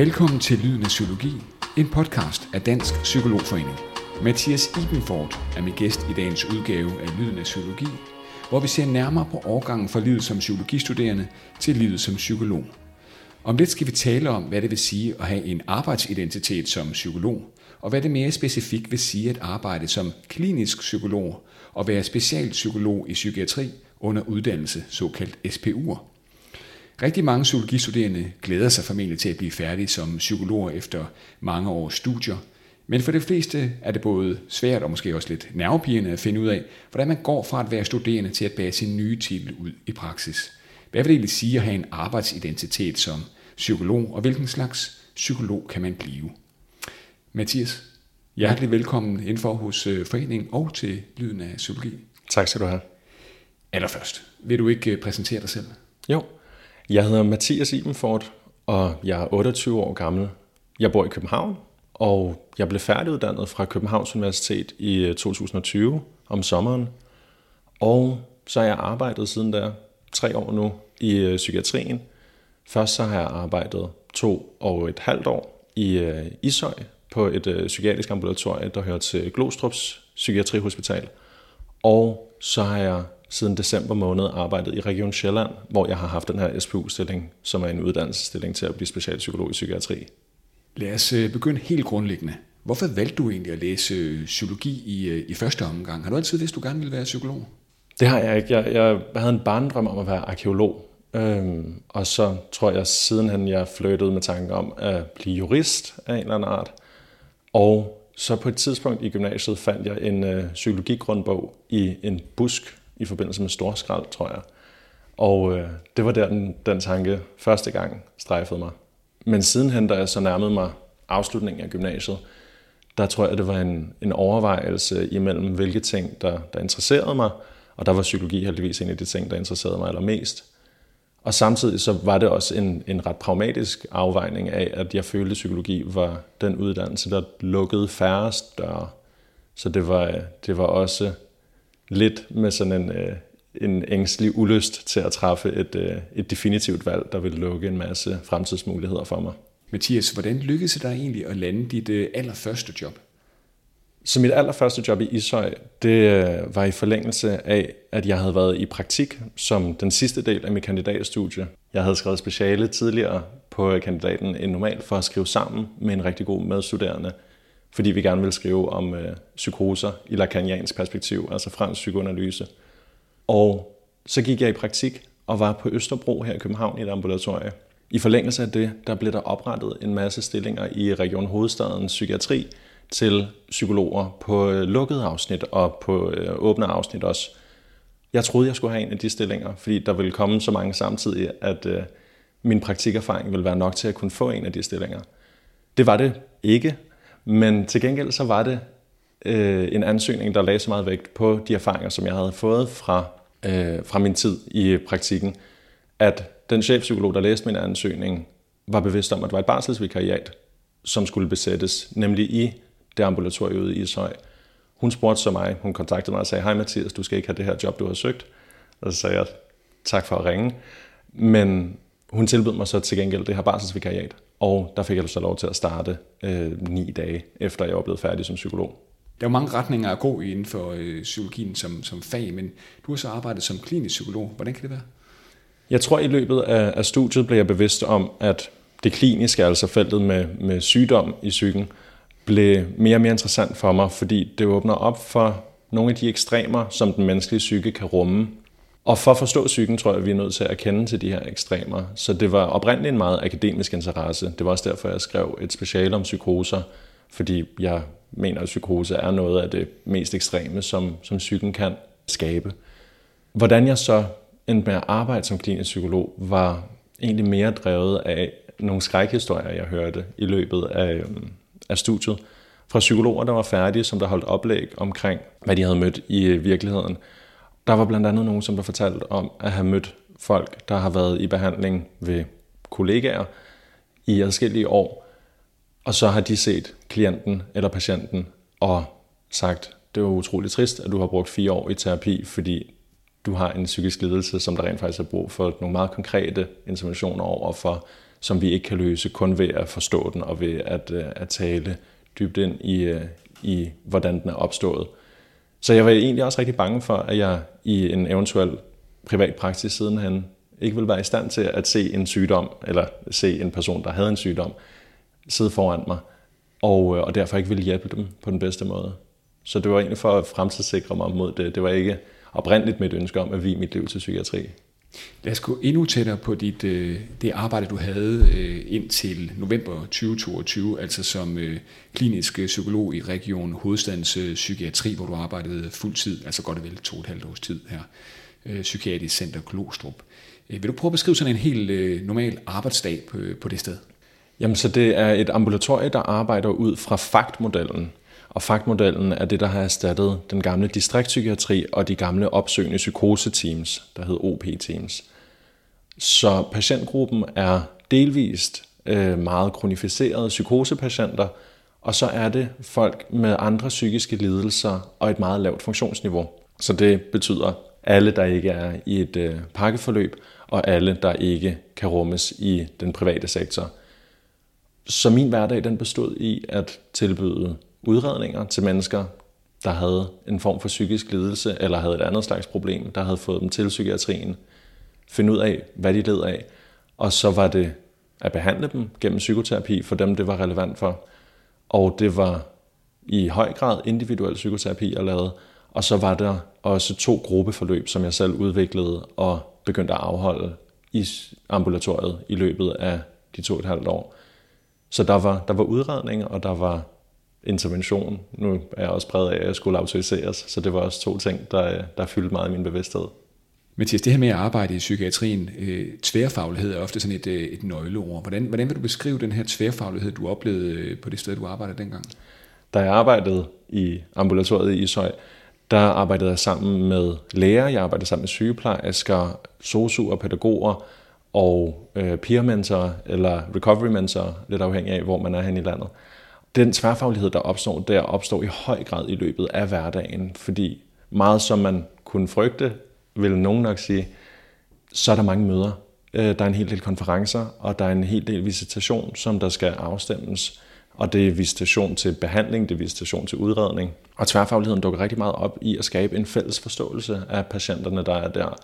Velkommen til Lyden af Psykologi, en podcast af Dansk Psykologforening. Mathias Ibenfort er min gæst i dagens udgave af Lyden af Psykologi, hvor vi ser nærmere på overgangen fra livet som psykologistuderende til livet som psykolog. Om lidt skal vi tale om, hvad det vil sige at have en arbejdsidentitet som psykolog, og hvad det mere specifikt vil sige at arbejde som klinisk psykolog og være specialpsykolog i psykiatri under uddannelse, såkaldt SPU'er. Rigtig mange psykologistuderende glæder sig formentlig til at blive færdige som psykologer efter mange års studier, men for de fleste er det både svært og måske også lidt nervepirrende at finde ud af, hvordan man går fra at være studerende til at bære sin nye titel ud i praksis. Hvad vil det egentlig sige at have en arbejdsidentitet som psykolog, og hvilken slags psykolog kan man blive? Mathias, hjertelig velkommen indenfor hos øh, foreningen og til Lyden af Psykologi. Tak skal du have. Allerførst, vil du ikke øh, præsentere dig selv? Jo, jeg hedder Mathias Ibenfort, og jeg er 28 år gammel. Jeg bor i København, og jeg blev færdiguddannet fra Københavns Universitet i øh, 2020 om sommeren. Og så har jeg arbejdet siden der tre år nu i øh, psykiatrien. Først så har jeg arbejdet to og et halvt år i øh, Ishøj på et psykiatrisk ambulatorie, der hører til Glostrups Psykiatrihospital. Og så har jeg siden december måned arbejdet i Region Sjælland, hvor jeg har haft den her SPU-stilling, som er en uddannelsesstilling til at blive specialpsykolog i psykiatri. Lad os øh, begynde helt grundlæggende. Hvorfor valgte du egentlig at læse øh, psykologi i, øh, i første omgang? Har du altid vidst, du gerne ville være psykolog? Det har jeg ikke. Jeg, jeg havde en barndrøm om at være arkeolog. Øhm, og så tror jeg sidenhen, jeg flyttede med tanken om at blive jurist af en eller anden art. Og så på et tidspunkt i gymnasiet fandt jeg en øh, psykologigrundbog i en busk i forbindelse med storskrald, tror jeg. Og øh, det var der, den, den tanke første gang strejfede mig. Men sidenhen, da jeg så nærmede mig afslutningen af gymnasiet, der tror jeg, det var en, en overvejelse imellem, hvilke ting, der, der interesserede mig, og der var psykologi heldigvis en af de ting, der interesserede mig allermest. Og samtidig så var det også en, en ret pragmatisk afvejning af, at jeg følte, at psykologi var den uddannelse, der lukkede færrest døre. Så det var, øh, det var også lidt med sådan en, øh, en ængstelig ulyst til at træffe et, øh, et definitivt valg, der vil lukke en masse fremtidsmuligheder for mig. Mathias, hvordan lykkedes det dig egentlig at lande dit øh, allerførste job? Så mit allerførste job i Ishøj, det øh, var i forlængelse af, at jeg havde været i praktik som den sidste del af mit kandidatstudie. Jeg havde skrevet speciale tidligere på kandidaten end normalt for at skrive sammen med en rigtig god medstuderende, fordi vi gerne vil skrive om øh, psykoser i lakaniansk perspektiv, altså fransk psykoanalyse. Og så gik jeg i praktik og var på Østerbro her i København i et ambulatorie. I forlængelse af det, der blev der oprettet en masse stillinger i Region Hovedstadens psykiatri til psykologer på øh, lukkede afsnit og på øh, åbne afsnit også. Jeg troede, jeg skulle have en af de stillinger, fordi der ville komme så mange samtidig, at øh, min praktikerfaring ville være nok til at kunne få en af de stillinger. Det var det ikke, men til gengæld så var det øh, en ansøgning, der lagde så meget vægt på de erfaringer, som jeg havde fået fra, øh, fra min tid i praktikken, at den chefpsykolog, der læste min ansøgning, var bevidst om, at det var et barselsvikariat, som skulle besættes, nemlig i det ambulatorie ude i Ishøj. Hun spurgte så mig, hun kontaktede mig og sagde, hej Mathias, du skal ikke have det her job, du har søgt. Og så sagde jeg, tak for at ringe. Men hun tilbød mig så til gengæld det her barselsvikariat, og der fik jeg så lov til at starte øh, ni dage, efter jeg var blevet færdig som psykolog. Der er jo mange retninger at gå i inden for øh, psykologien som, som fag, men du har så arbejdet som klinisk psykolog. Hvordan kan det være? Jeg tror, i løbet af, af studiet blev jeg bevidst om, at det kliniske, altså feltet med, med sygdom i psyken, blev mere og mere interessant for mig, fordi det åbner op for nogle af de ekstremer, som den menneskelige psyke kan rumme. Og for at forstå psyken, tror jeg, vi er nødt til at kende til de her ekstremer. Så det var oprindeligt en meget akademisk interesse. Det var også derfor, jeg skrev et speciale om psykoser, fordi jeg mener, at psykose er noget af det mest ekstreme, som, som psyken kan skabe. Hvordan jeg så endte med at arbejde som klinisk psykolog, var egentlig mere drevet af nogle skrækhistorier, jeg hørte i løbet af, øhm, af studiet fra psykologer, der var færdige, som der holdt oplæg omkring, hvad de havde mødt i virkeligheden. Der var blandt andet nogen, som der fortalte om at have mødt folk, der har været i behandling ved kollegaer i adskillige år, og så har de set klienten eller patienten og sagt, det var utroligt trist, at du har brugt fire år i terapi, fordi du har en psykisk lidelse, som der rent faktisk er brug for nogle meget konkrete interventioner over for, som vi ikke kan løse kun ved at forstå den og ved at, øh, at tale dybt ind i, øh, i, hvordan den er opstået. Så jeg var egentlig også rigtig bange for, at jeg i en eventuel privat praksis sidenhen ikke ville være i stand til at se en sygdom, eller se en person, der havde en sygdom, sidde foran mig, og, øh, og derfor ikke ville hjælpe dem på den bedste måde. Så det var egentlig for at fremtidssikre mig mod det. Det var ikke oprindeligt mit ønske om at vi mit liv til psykiatri. Lad os gå endnu tættere på dit, øh, det arbejde, du havde øh, indtil november 2022, altså som øh, klinisk psykolog i Region Hovedstadens Psykiatri, hvor du arbejdede fuld tid, altså godt og vel to og et halvt års tid her, Psykiatrisk Center Klostrup. Vil du prøve at beskrive sådan en helt normal arbejdsdag på, på det sted? Jamen, så det er et ambulatorie, der arbejder ud fra faktmodellen. Og faktmodellen er det, der har erstattet den gamle distriktspsykiatri og de gamle opsøgende psykoseteams, der hed OP-teams. Så patientgruppen er delvist øh, meget kronificerede psykosepatienter, og så er det folk med andre psykiske lidelser og et meget lavt funktionsniveau. Så det betyder alle, der ikke er i et øh, pakkeforløb, og alle, der ikke kan rummes i den private sektor. Så min hverdag den bestod i at tilbyde udredninger til mennesker, der havde en form for psykisk lidelse eller havde et andet slags problem, der havde fået dem til psykiatrien. Finde ud af, hvad de led af. Og så var det at behandle dem gennem psykoterapi for dem, det var relevant for. Og det var i høj grad individuel psykoterapi, jeg lavede. Og så var der også to gruppeforløb, som jeg selv udviklede og begyndte at afholde i ambulatoriet i løbet af de to og et halvt år. Så der var, der var udredning, og der var intervention. Nu er jeg også præget af, at jeg skulle autoriseres, så det var også to ting, der, der fyldte meget i min bevidsthed. Mathias, det her med at arbejde i psykiatrien, øh, tværfaglighed er ofte sådan et, øh, et nøgleord. Hvordan, hvordan vil du beskrive den her tværfaglighed, du oplevede øh, på det sted, du arbejdede dengang? Da jeg arbejdede i ambulatoriet i Ishøj, der arbejdede jeg sammen med læger, jeg arbejdede sammen med sygeplejersker, sosuer, pædagoger og øh, peer eller recovery mentor, lidt afhængig af, hvor man er hen i landet den tværfaglighed, der opstår der, opstår i høj grad i løbet af hverdagen, fordi meget som man kunne frygte, vil nogen nok sige, så er der mange møder. Øh, der er en hel del konferencer, og der er en hel del visitation, som der skal afstemmes. Og det er visitation til behandling, det er visitation til udredning. Og tværfagligheden dukker rigtig meget op i at skabe en fælles forståelse af patienterne, der er der.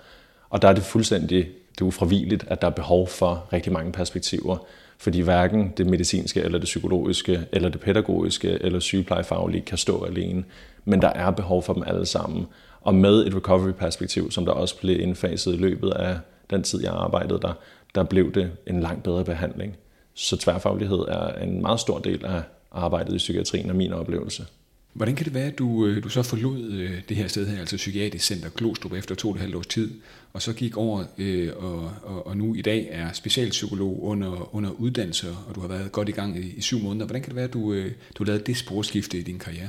Og der er det fuldstændig det er ufravigeligt, at der er behov for rigtig mange perspektiver fordi hverken det medicinske, eller det psykologiske, eller det pædagogiske, eller sygeplejefaglige kan stå alene. Men der er behov for dem alle sammen. Og med et recovery-perspektiv, som der også blev indfaset i løbet af den tid, jeg arbejdede der, der blev det en langt bedre behandling. Så tværfaglighed er en meget stor del af arbejdet i psykiatrien og min oplevelse. Hvordan kan det være, at du, øh, du så forlod øh, det her sted her, altså Psykiatrisk Center Glostrup, efter to og et halvt års tid, og så gik over øh, og, og, og nu i dag er specialpsykolog under, under uddannelse, og du har været godt i gang i, i syv måneder. Hvordan kan det være, at du, øh, du lavede det sporskifte i din karriere?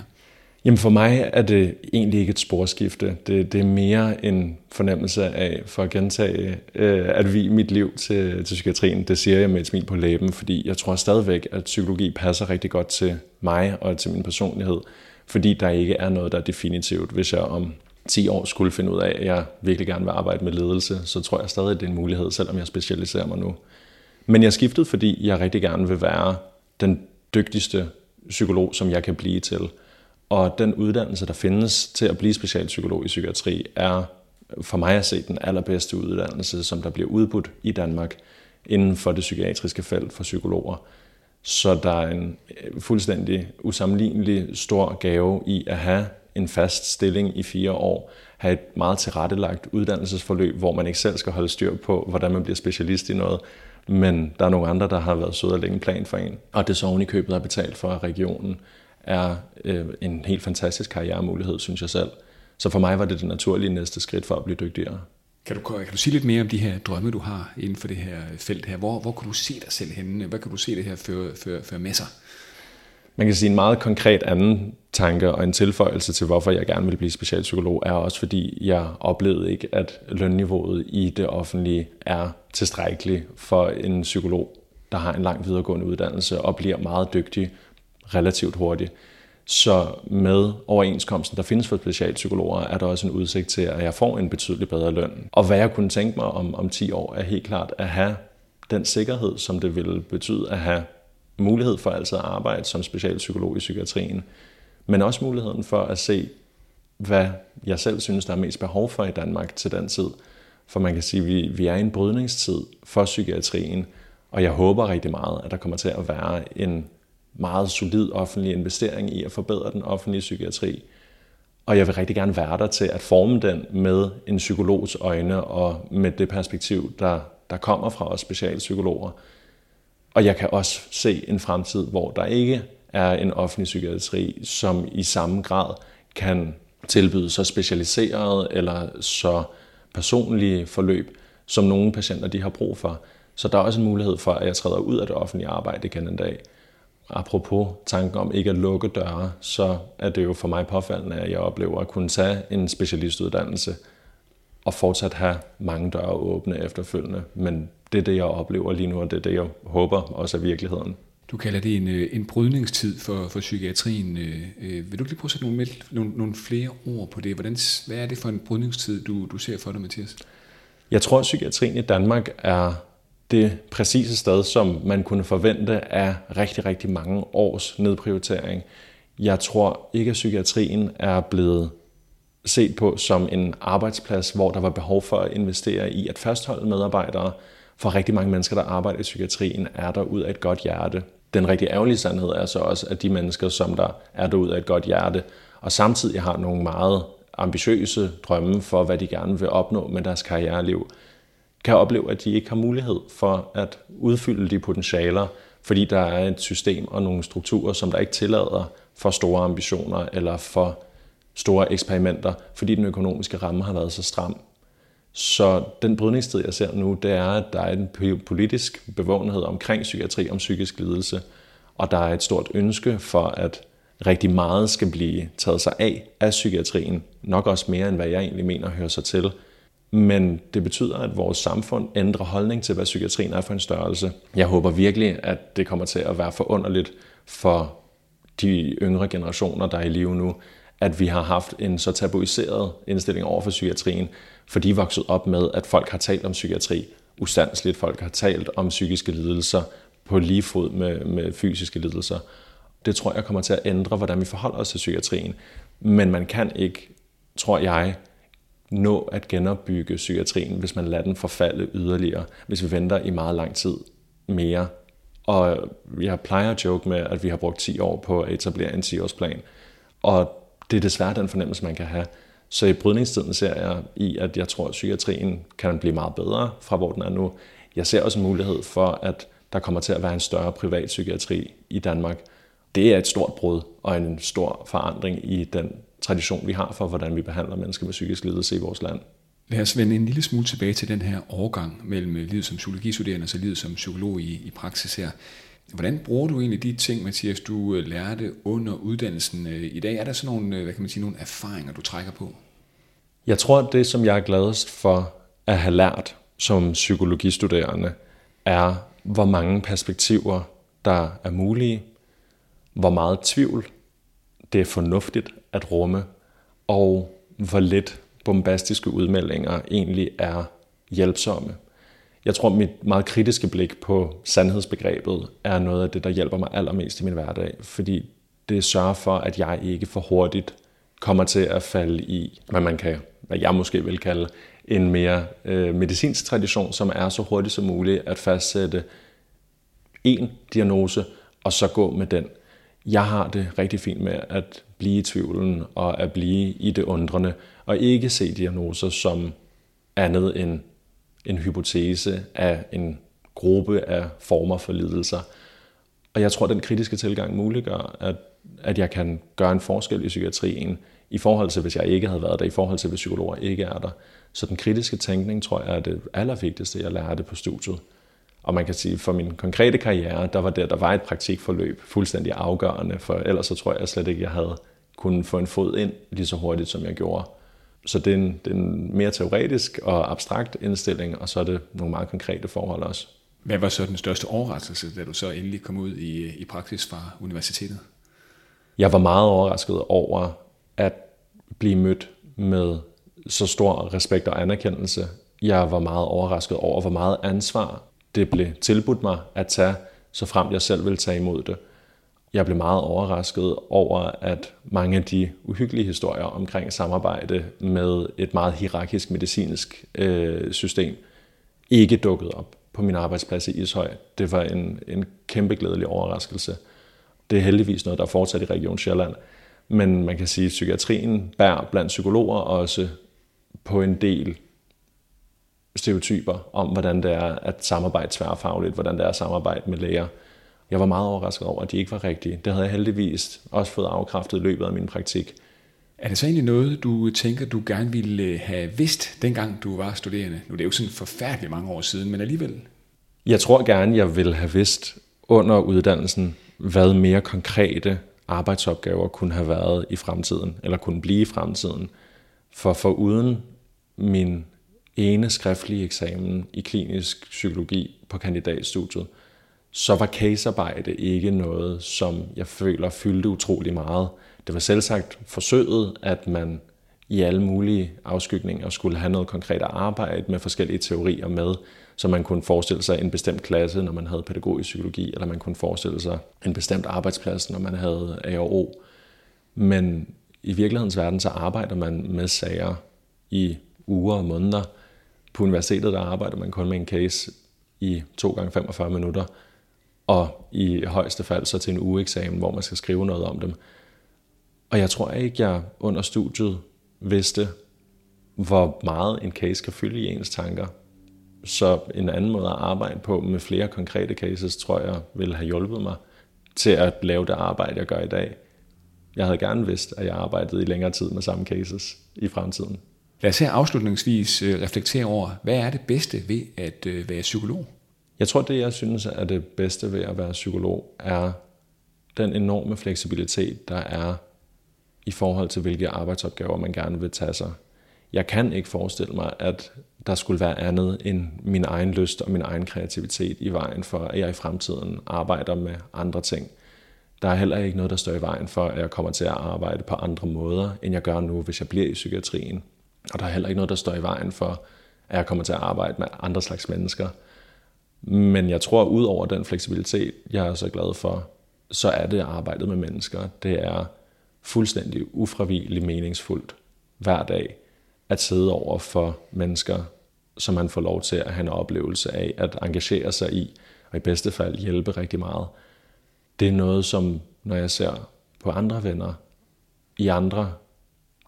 Jamen for mig er det egentlig ikke et sporskifte. Det, det er mere en fornemmelse af, for at gentage, øh, at vi mit liv til, til psykiatrien, det siger jeg med et smil på læben, fordi jeg tror stadigvæk, at psykologi passer rigtig godt til mig og til min personlighed fordi der ikke er noget, der er definitivt. Hvis jeg om 10 år skulle finde ud af, at jeg virkelig gerne vil arbejde med ledelse, så tror jeg stadig, at det er en mulighed, selvom jeg specialiserer mig nu. Men jeg skiftede, fordi jeg rigtig gerne vil være den dygtigste psykolog, som jeg kan blive til. Og den uddannelse, der findes til at blive specialpsykolog i psykiatri, er for mig at se den allerbedste uddannelse, som der bliver udbudt i Danmark inden for det psykiatriske felt for psykologer. Så der er en øh, fuldstændig usammenlignelig stor gave i at have en fast stilling i fire år, have et meget tilrettelagt uddannelsesforløb, hvor man ikke selv skal holde styr på, hvordan man bliver specialist i noget, men der er nogle andre, der har været søde at lægge en plan for en. Og det så oven i købet er betalt for regionen, er øh, en helt fantastisk karrieremulighed, synes jeg selv. Så for mig var det det naturlige næste skridt for at blive dygtigere. Kan du, kan du sige lidt mere om de her drømme, du har inden for det her felt her? Hvor, hvor kan du se dig selv henne? Hvad kan du se det her føre, føre, føre med sig? Man kan sige en meget konkret anden tanke og en tilføjelse til, hvorfor jeg gerne vil blive specialpsykolog, er også fordi, jeg oplevede ikke, at lønniveauet i det offentlige er tilstrækkeligt for en psykolog, der har en lang videregående uddannelse og bliver meget dygtig relativt hurtigt. Så med overenskomsten, der findes for specialpsykologer, er der også en udsigt til, at jeg får en betydelig bedre løn. Og hvad jeg kunne tænke mig om, om 10 år, er helt klart at have den sikkerhed, som det ville betyde at have mulighed for altid at arbejde som specialpsykolog i psykiatrien, men også muligheden for at se, hvad jeg selv synes, der er mest behov for i Danmark til den tid. For man kan sige, at vi, vi er i en brydningstid for psykiatrien, og jeg håber rigtig meget, at der kommer til at være en meget solid offentlig investering i at forbedre den offentlige psykiatri. Og jeg vil rigtig gerne være der til at forme den med en psykologs øjne og med det perspektiv, der, der kommer fra os specialpsykologer. Og jeg kan også se en fremtid, hvor der ikke er en offentlig psykiatri, som i samme grad kan tilbyde så specialiseret eller så personlige forløb, som nogle patienter de har brug for. Så der er også en mulighed for, at jeg træder ud af det offentlige arbejde igen en dag. Apropos tanken om ikke at lukke døre, så er det jo for mig påfaldende, at jeg oplever at kunne tage en specialistuddannelse og fortsat have mange døre åbne efterfølgende. Men det er det, jeg oplever lige nu, og det er det, jeg håber også er virkeligheden. Du kalder det en, øh, en brydningstid for, for psykiatrien. Øh, øh, vil du lige prøve at sætte nogle, nogle, nogle flere ord på det? Hvordan, hvad er det for en brydningstid, du, du ser for dig, Mathias? Jeg tror, at psykiatrien i Danmark er det præcise sted, som man kunne forvente af rigtig, rigtig mange års nedprioritering. Jeg tror ikke, at psykiatrien er blevet set på som en arbejdsplads, hvor der var behov for at investere i at fastholde medarbejdere. For rigtig mange mennesker, der arbejder i psykiatrien, er der ud af et godt hjerte. Den rigtig ærgerlige sandhed er så også, at de mennesker, som der er der ud af et godt hjerte, og samtidig har nogle meget ambitiøse drømme for, hvad de gerne vil opnå med deres karriereliv, kan opleve, at de ikke har mulighed for at udfylde de potentialer, fordi der er et system og nogle strukturer, som der ikke tillader for store ambitioner eller for store eksperimenter, fordi den økonomiske ramme har været så stram. Så den brydningstid, jeg ser nu, det er, at der er en politisk bevågenhed omkring psykiatri om psykisk lidelse, og der er et stort ønske for, at rigtig meget skal blive taget sig af af psykiatrien, nok også mere end hvad jeg egentlig mener hører sig til. Men det betyder, at vores samfund ændrer holdning til, hvad psykiatrien er for en størrelse. Jeg håber virkelig, at det kommer til at være forunderligt for de yngre generationer, der er i live nu, at vi har haft en så tabuiseret indstilling over for psykiatrien, for de er vokset op med, at folk har talt om psykiatri ustandsligt. Folk har talt om psykiske lidelser på lige fod med, med fysiske lidelser. Det tror jeg kommer til at ændre, hvordan vi forholder os til psykiatrien. Men man kan ikke, tror jeg, nå at genopbygge psykiatrien, hvis man lader den forfalde yderligere, hvis vi venter i meget lang tid mere. Og jeg plejer at joke med, at vi har brugt 10 år på at etablere en 10-årsplan. Og det er desværre den fornemmelse, man kan have. Så i brydningstiden ser jeg i, at jeg tror, at psykiatrien kan blive meget bedre fra, hvor den er nu. Jeg ser også en mulighed for, at der kommer til at være en større privat psykiatri i Danmark. Det er et stort brud og en stor forandring i den tradition, vi har for, hvordan vi behandler mennesker med psykisk lidelse i vores land. Lad os vende en lille smule tilbage til den her overgang mellem livet som psykologistuderende og så livet som psykolog i, i praksis her. Hvordan bruger du egentlig de ting, Mathias, du øh, lærte under uddannelsen øh, i dag? Er der sådan nogle, øh, hvad kan man sige, nogle erfaringer, du trækker på? Jeg tror, at det, som jeg er gladest for at have lært som psykologistuderende, er, hvor mange perspektiver, der er mulige, hvor meget tvivl det er fornuftigt at rumme, og hvor lidt bombastiske udmeldinger egentlig er hjælpsomme. Jeg tror, mit meget kritiske blik på sandhedsbegrebet er noget af det, der hjælper mig allermest i min hverdag, fordi det sørger for, at jeg ikke for hurtigt kommer til at falde i, hvad man kan, hvad jeg måske vil kalde, en mere øh, medicinsk tradition, som er så hurtigt som muligt at fastsætte en diagnose, og så gå med den. Jeg har det rigtig fint med at blive i tvivlen og at blive i det undrende, og ikke se diagnoser som andet end en hypotese af en gruppe af former for lidelser. Og jeg tror, at den kritiske tilgang muliggør, at, at jeg kan gøre en forskel i psykiatrien, i forhold til, hvis jeg ikke havde været der, i forhold til, hvis psykologer ikke er der. Så den kritiske tænkning, tror jeg, er det allervigtigste, jeg lærte på studiet. Og man kan sige, for min konkrete karriere, der var det, der var et praktikforløb fuldstændig afgørende, for ellers så tror jeg slet ikke, jeg havde kunnet få en fod ind lige så hurtigt, som jeg gjorde. Så det er, en, det er en mere teoretisk og abstrakt indstilling, og så er det nogle meget konkrete forhold også. Hvad var så den største overraskelse, da du så endelig kom ud i, i praksis fra universitetet? Jeg var meget overrasket over at blive mødt med så stor respekt og anerkendelse. Jeg var meget overrasket over, hvor meget ansvar det blev tilbudt mig at tage, så frem jeg selv ville tage imod det. Jeg blev meget overrasket over, at mange af de uhyggelige historier omkring samarbejde med et meget hierarkisk medicinsk øh, system ikke dukkede op på min arbejdsplads i Ishøj. Det var en, en kæmpe glædelig overraskelse. Det er heldigvis noget, der er fortsat i Region Sjælland. Men man kan sige, at psykiatrien bærer blandt psykologer også på en del stereotyper om, hvordan det er at samarbejde tværfagligt, hvordan det er at samarbejde med læger. Jeg var meget overrasket over, at de ikke var rigtige. Det havde jeg heldigvis også fået afkræftet i løbet af min praktik. Er det så egentlig noget, du tænker, du gerne ville have vidst, dengang du var studerende? Nu er det jo sådan forfærdeligt mange år siden, men alligevel. Jeg tror gerne, jeg ville have vidst under uddannelsen, hvad mere konkrete arbejdsopgaver kunne have været i fremtiden, eller kunne blive i fremtiden. For for uden min ene skriftlige eksamen i klinisk psykologi på kandidatstudiet, så var casearbejde ikke noget, som jeg føler fyldte utrolig meget. Det var selvsagt forsøget, at man i alle mulige afskygninger skulle have noget konkret at arbejde med forskellige teorier med, så man kunne forestille sig en bestemt klasse, når man havde pædagogisk psykologi, eller man kunne forestille sig en bestemt arbejdsplads, når man havde AO. Men i virkelighedens verden, så arbejder man med sager i uger og måneder. På universitetet, der arbejder man kun med en case i 2 gange 45 minutter, og i højeste fald så til en ugeeksamen, hvor man skal skrive noget om dem. Og jeg tror ikke, jeg under studiet vidste, hvor meget en case kan fylde i ens tanker. Så en anden måde at arbejde på med flere konkrete cases, tror jeg, ville have hjulpet mig til at lave det arbejde, jeg gør i dag. Jeg havde gerne vidst, at jeg arbejdede i længere tid med samme cases i fremtiden. Lad os her afslutningsvis øh, reflektere over, hvad er det bedste ved at øh, være psykolog? Jeg tror, det jeg synes er det bedste ved at være psykolog, er den enorme fleksibilitet, der er i forhold til, hvilke arbejdsopgaver man gerne vil tage sig. Jeg kan ikke forestille mig, at der skulle være andet end min egen lyst og min egen kreativitet i vejen for, at jeg i fremtiden arbejder med andre ting. Der er heller ikke noget, der står i vejen for, at jeg kommer til at arbejde på andre måder, end jeg gør nu, hvis jeg bliver i psykiatrien. Og der er heller ikke noget, der står i vejen for, at jeg kommer til at arbejde med andre slags mennesker. Men jeg tror, at ud over den fleksibilitet, jeg er så glad for, så er det arbejdet med mennesker. Det er fuldstændig ufravigeligt meningsfuldt hver dag at sidde over for mennesker, som man får lov til at have en oplevelse af at engagere sig i, og i bedste fald hjælpe rigtig meget. Det er noget, som når jeg ser på andre venner i andre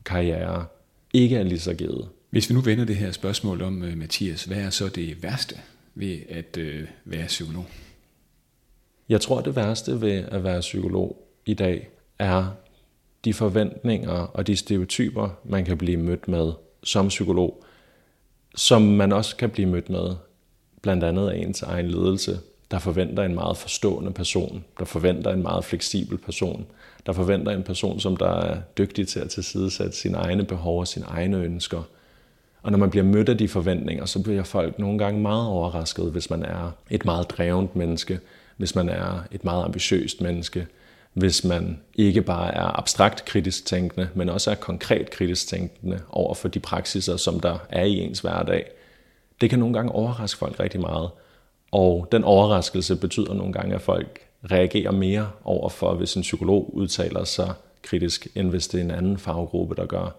karrierer, ikke er lige så givet. Hvis vi nu vender det her spørgsmål om, uh, Mathias, hvad er så det værste ved at uh, være psykolog? Jeg tror, det værste ved at være psykolog i dag er de forventninger og de stereotyper, man kan blive mødt med som psykolog, som man også kan blive mødt med blandt andet af ens egen ledelse, der forventer en meget forstående person, der forventer en meget fleksibel person, der forventer en person, som der er dygtig til at tilsidesætte sine egne behov og sine egne ønsker. Og når man bliver mødt af de forventninger, så bliver folk nogle gange meget overrasket, hvis man er et meget drevent menneske, hvis man er et meget ambitiøst menneske, hvis man ikke bare er abstrakt kritisk tænkende, men også er konkret kritisk tænkende over for de praksiser, som der er i ens hverdag. Det kan nogle gange overraske folk rigtig meget, og den overraskelse betyder nogle gange, at folk reagerer mere over for, hvis en psykolog udtaler sig kritisk, end hvis det er en anden faggruppe, der gør.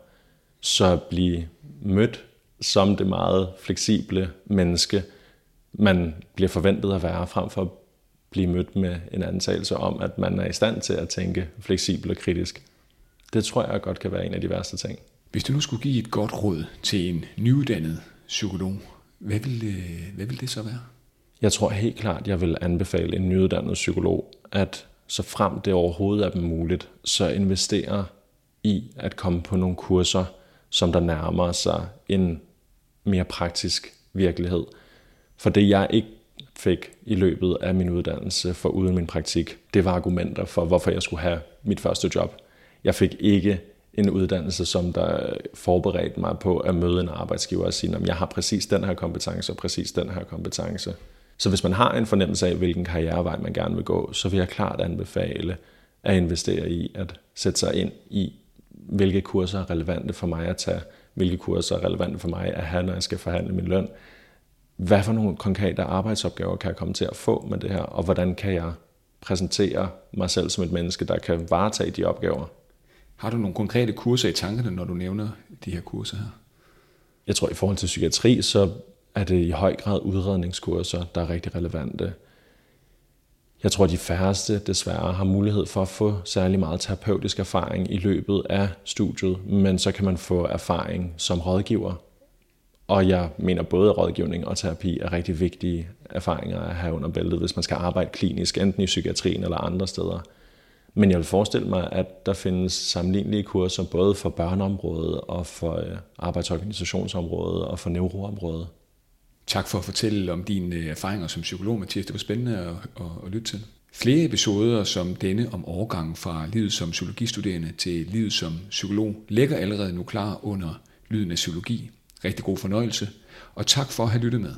Så blive mødt som det meget fleksible menneske, man bliver forventet at være, frem for at blive mødt med en antagelse om, at man er i stand til at tænke fleksibelt og kritisk. Det tror jeg godt kan være en af de værste ting. Hvis du nu skulle give et godt råd til en nyuddannet psykolog, hvad ville, øh, hvad vil det så være? Jeg tror helt klart, jeg vil anbefale en nyuddannet psykolog, at så frem det overhovedet er muligt, så investere i at komme på nogle kurser, som der nærmer sig en mere praktisk virkelighed. For det jeg ikke fik i løbet af min uddannelse for uden min praktik, det var argumenter for, hvorfor jeg skulle have mit første job. Jeg fik ikke en uddannelse, som der forberedte mig på at møde en arbejdsgiver og sige, at jeg har præcis den her kompetence og præcis den her kompetence. Så hvis man har en fornemmelse af, hvilken karrierevej man gerne vil gå, så vil jeg klart anbefale at investere i at sætte sig ind i, hvilke kurser er relevante for mig at tage, hvilke kurser er relevante for mig at have, når jeg skal forhandle min løn, hvad for nogle konkrete arbejdsopgaver kan jeg komme til at få med det her, og hvordan kan jeg præsentere mig selv som et menneske, der kan varetage de opgaver. Har du nogle konkrete kurser i tankerne, når du nævner de her kurser her? Jeg tror, i forhold til psykiatri, så er det i høj grad udredningskurser, der er rigtig relevante. Jeg tror, de færreste desværre har mulighed for at få særlig meget terapeutisk erfaring i løbet af studiet, men så kan man få erfaring som rådgiver. Og jeg mener, både rådgivning og terapi er rigtig vigtige erfaringer at have under bæltet, hvis man skal arbejde klinisk, enten i psykiatrien eller andre steder. Men jeg vil forestille mig, at der findes sammenlignelige kurser både for børneområdet og for øh, arbejdsorganisationsområdet og for neuroområdet. Tak for at fortælle om dine øh, erfaringer som psykolog, Mathias. Det var spændende at, at, at lytte til. Flere episoder som denne om overgangen fra livet som psykologistuderende til livet som psykolog ligger allerede nu klar under Lyden af Psykologi. Rigtig god fornøjelse, og tak for at have lyttet med.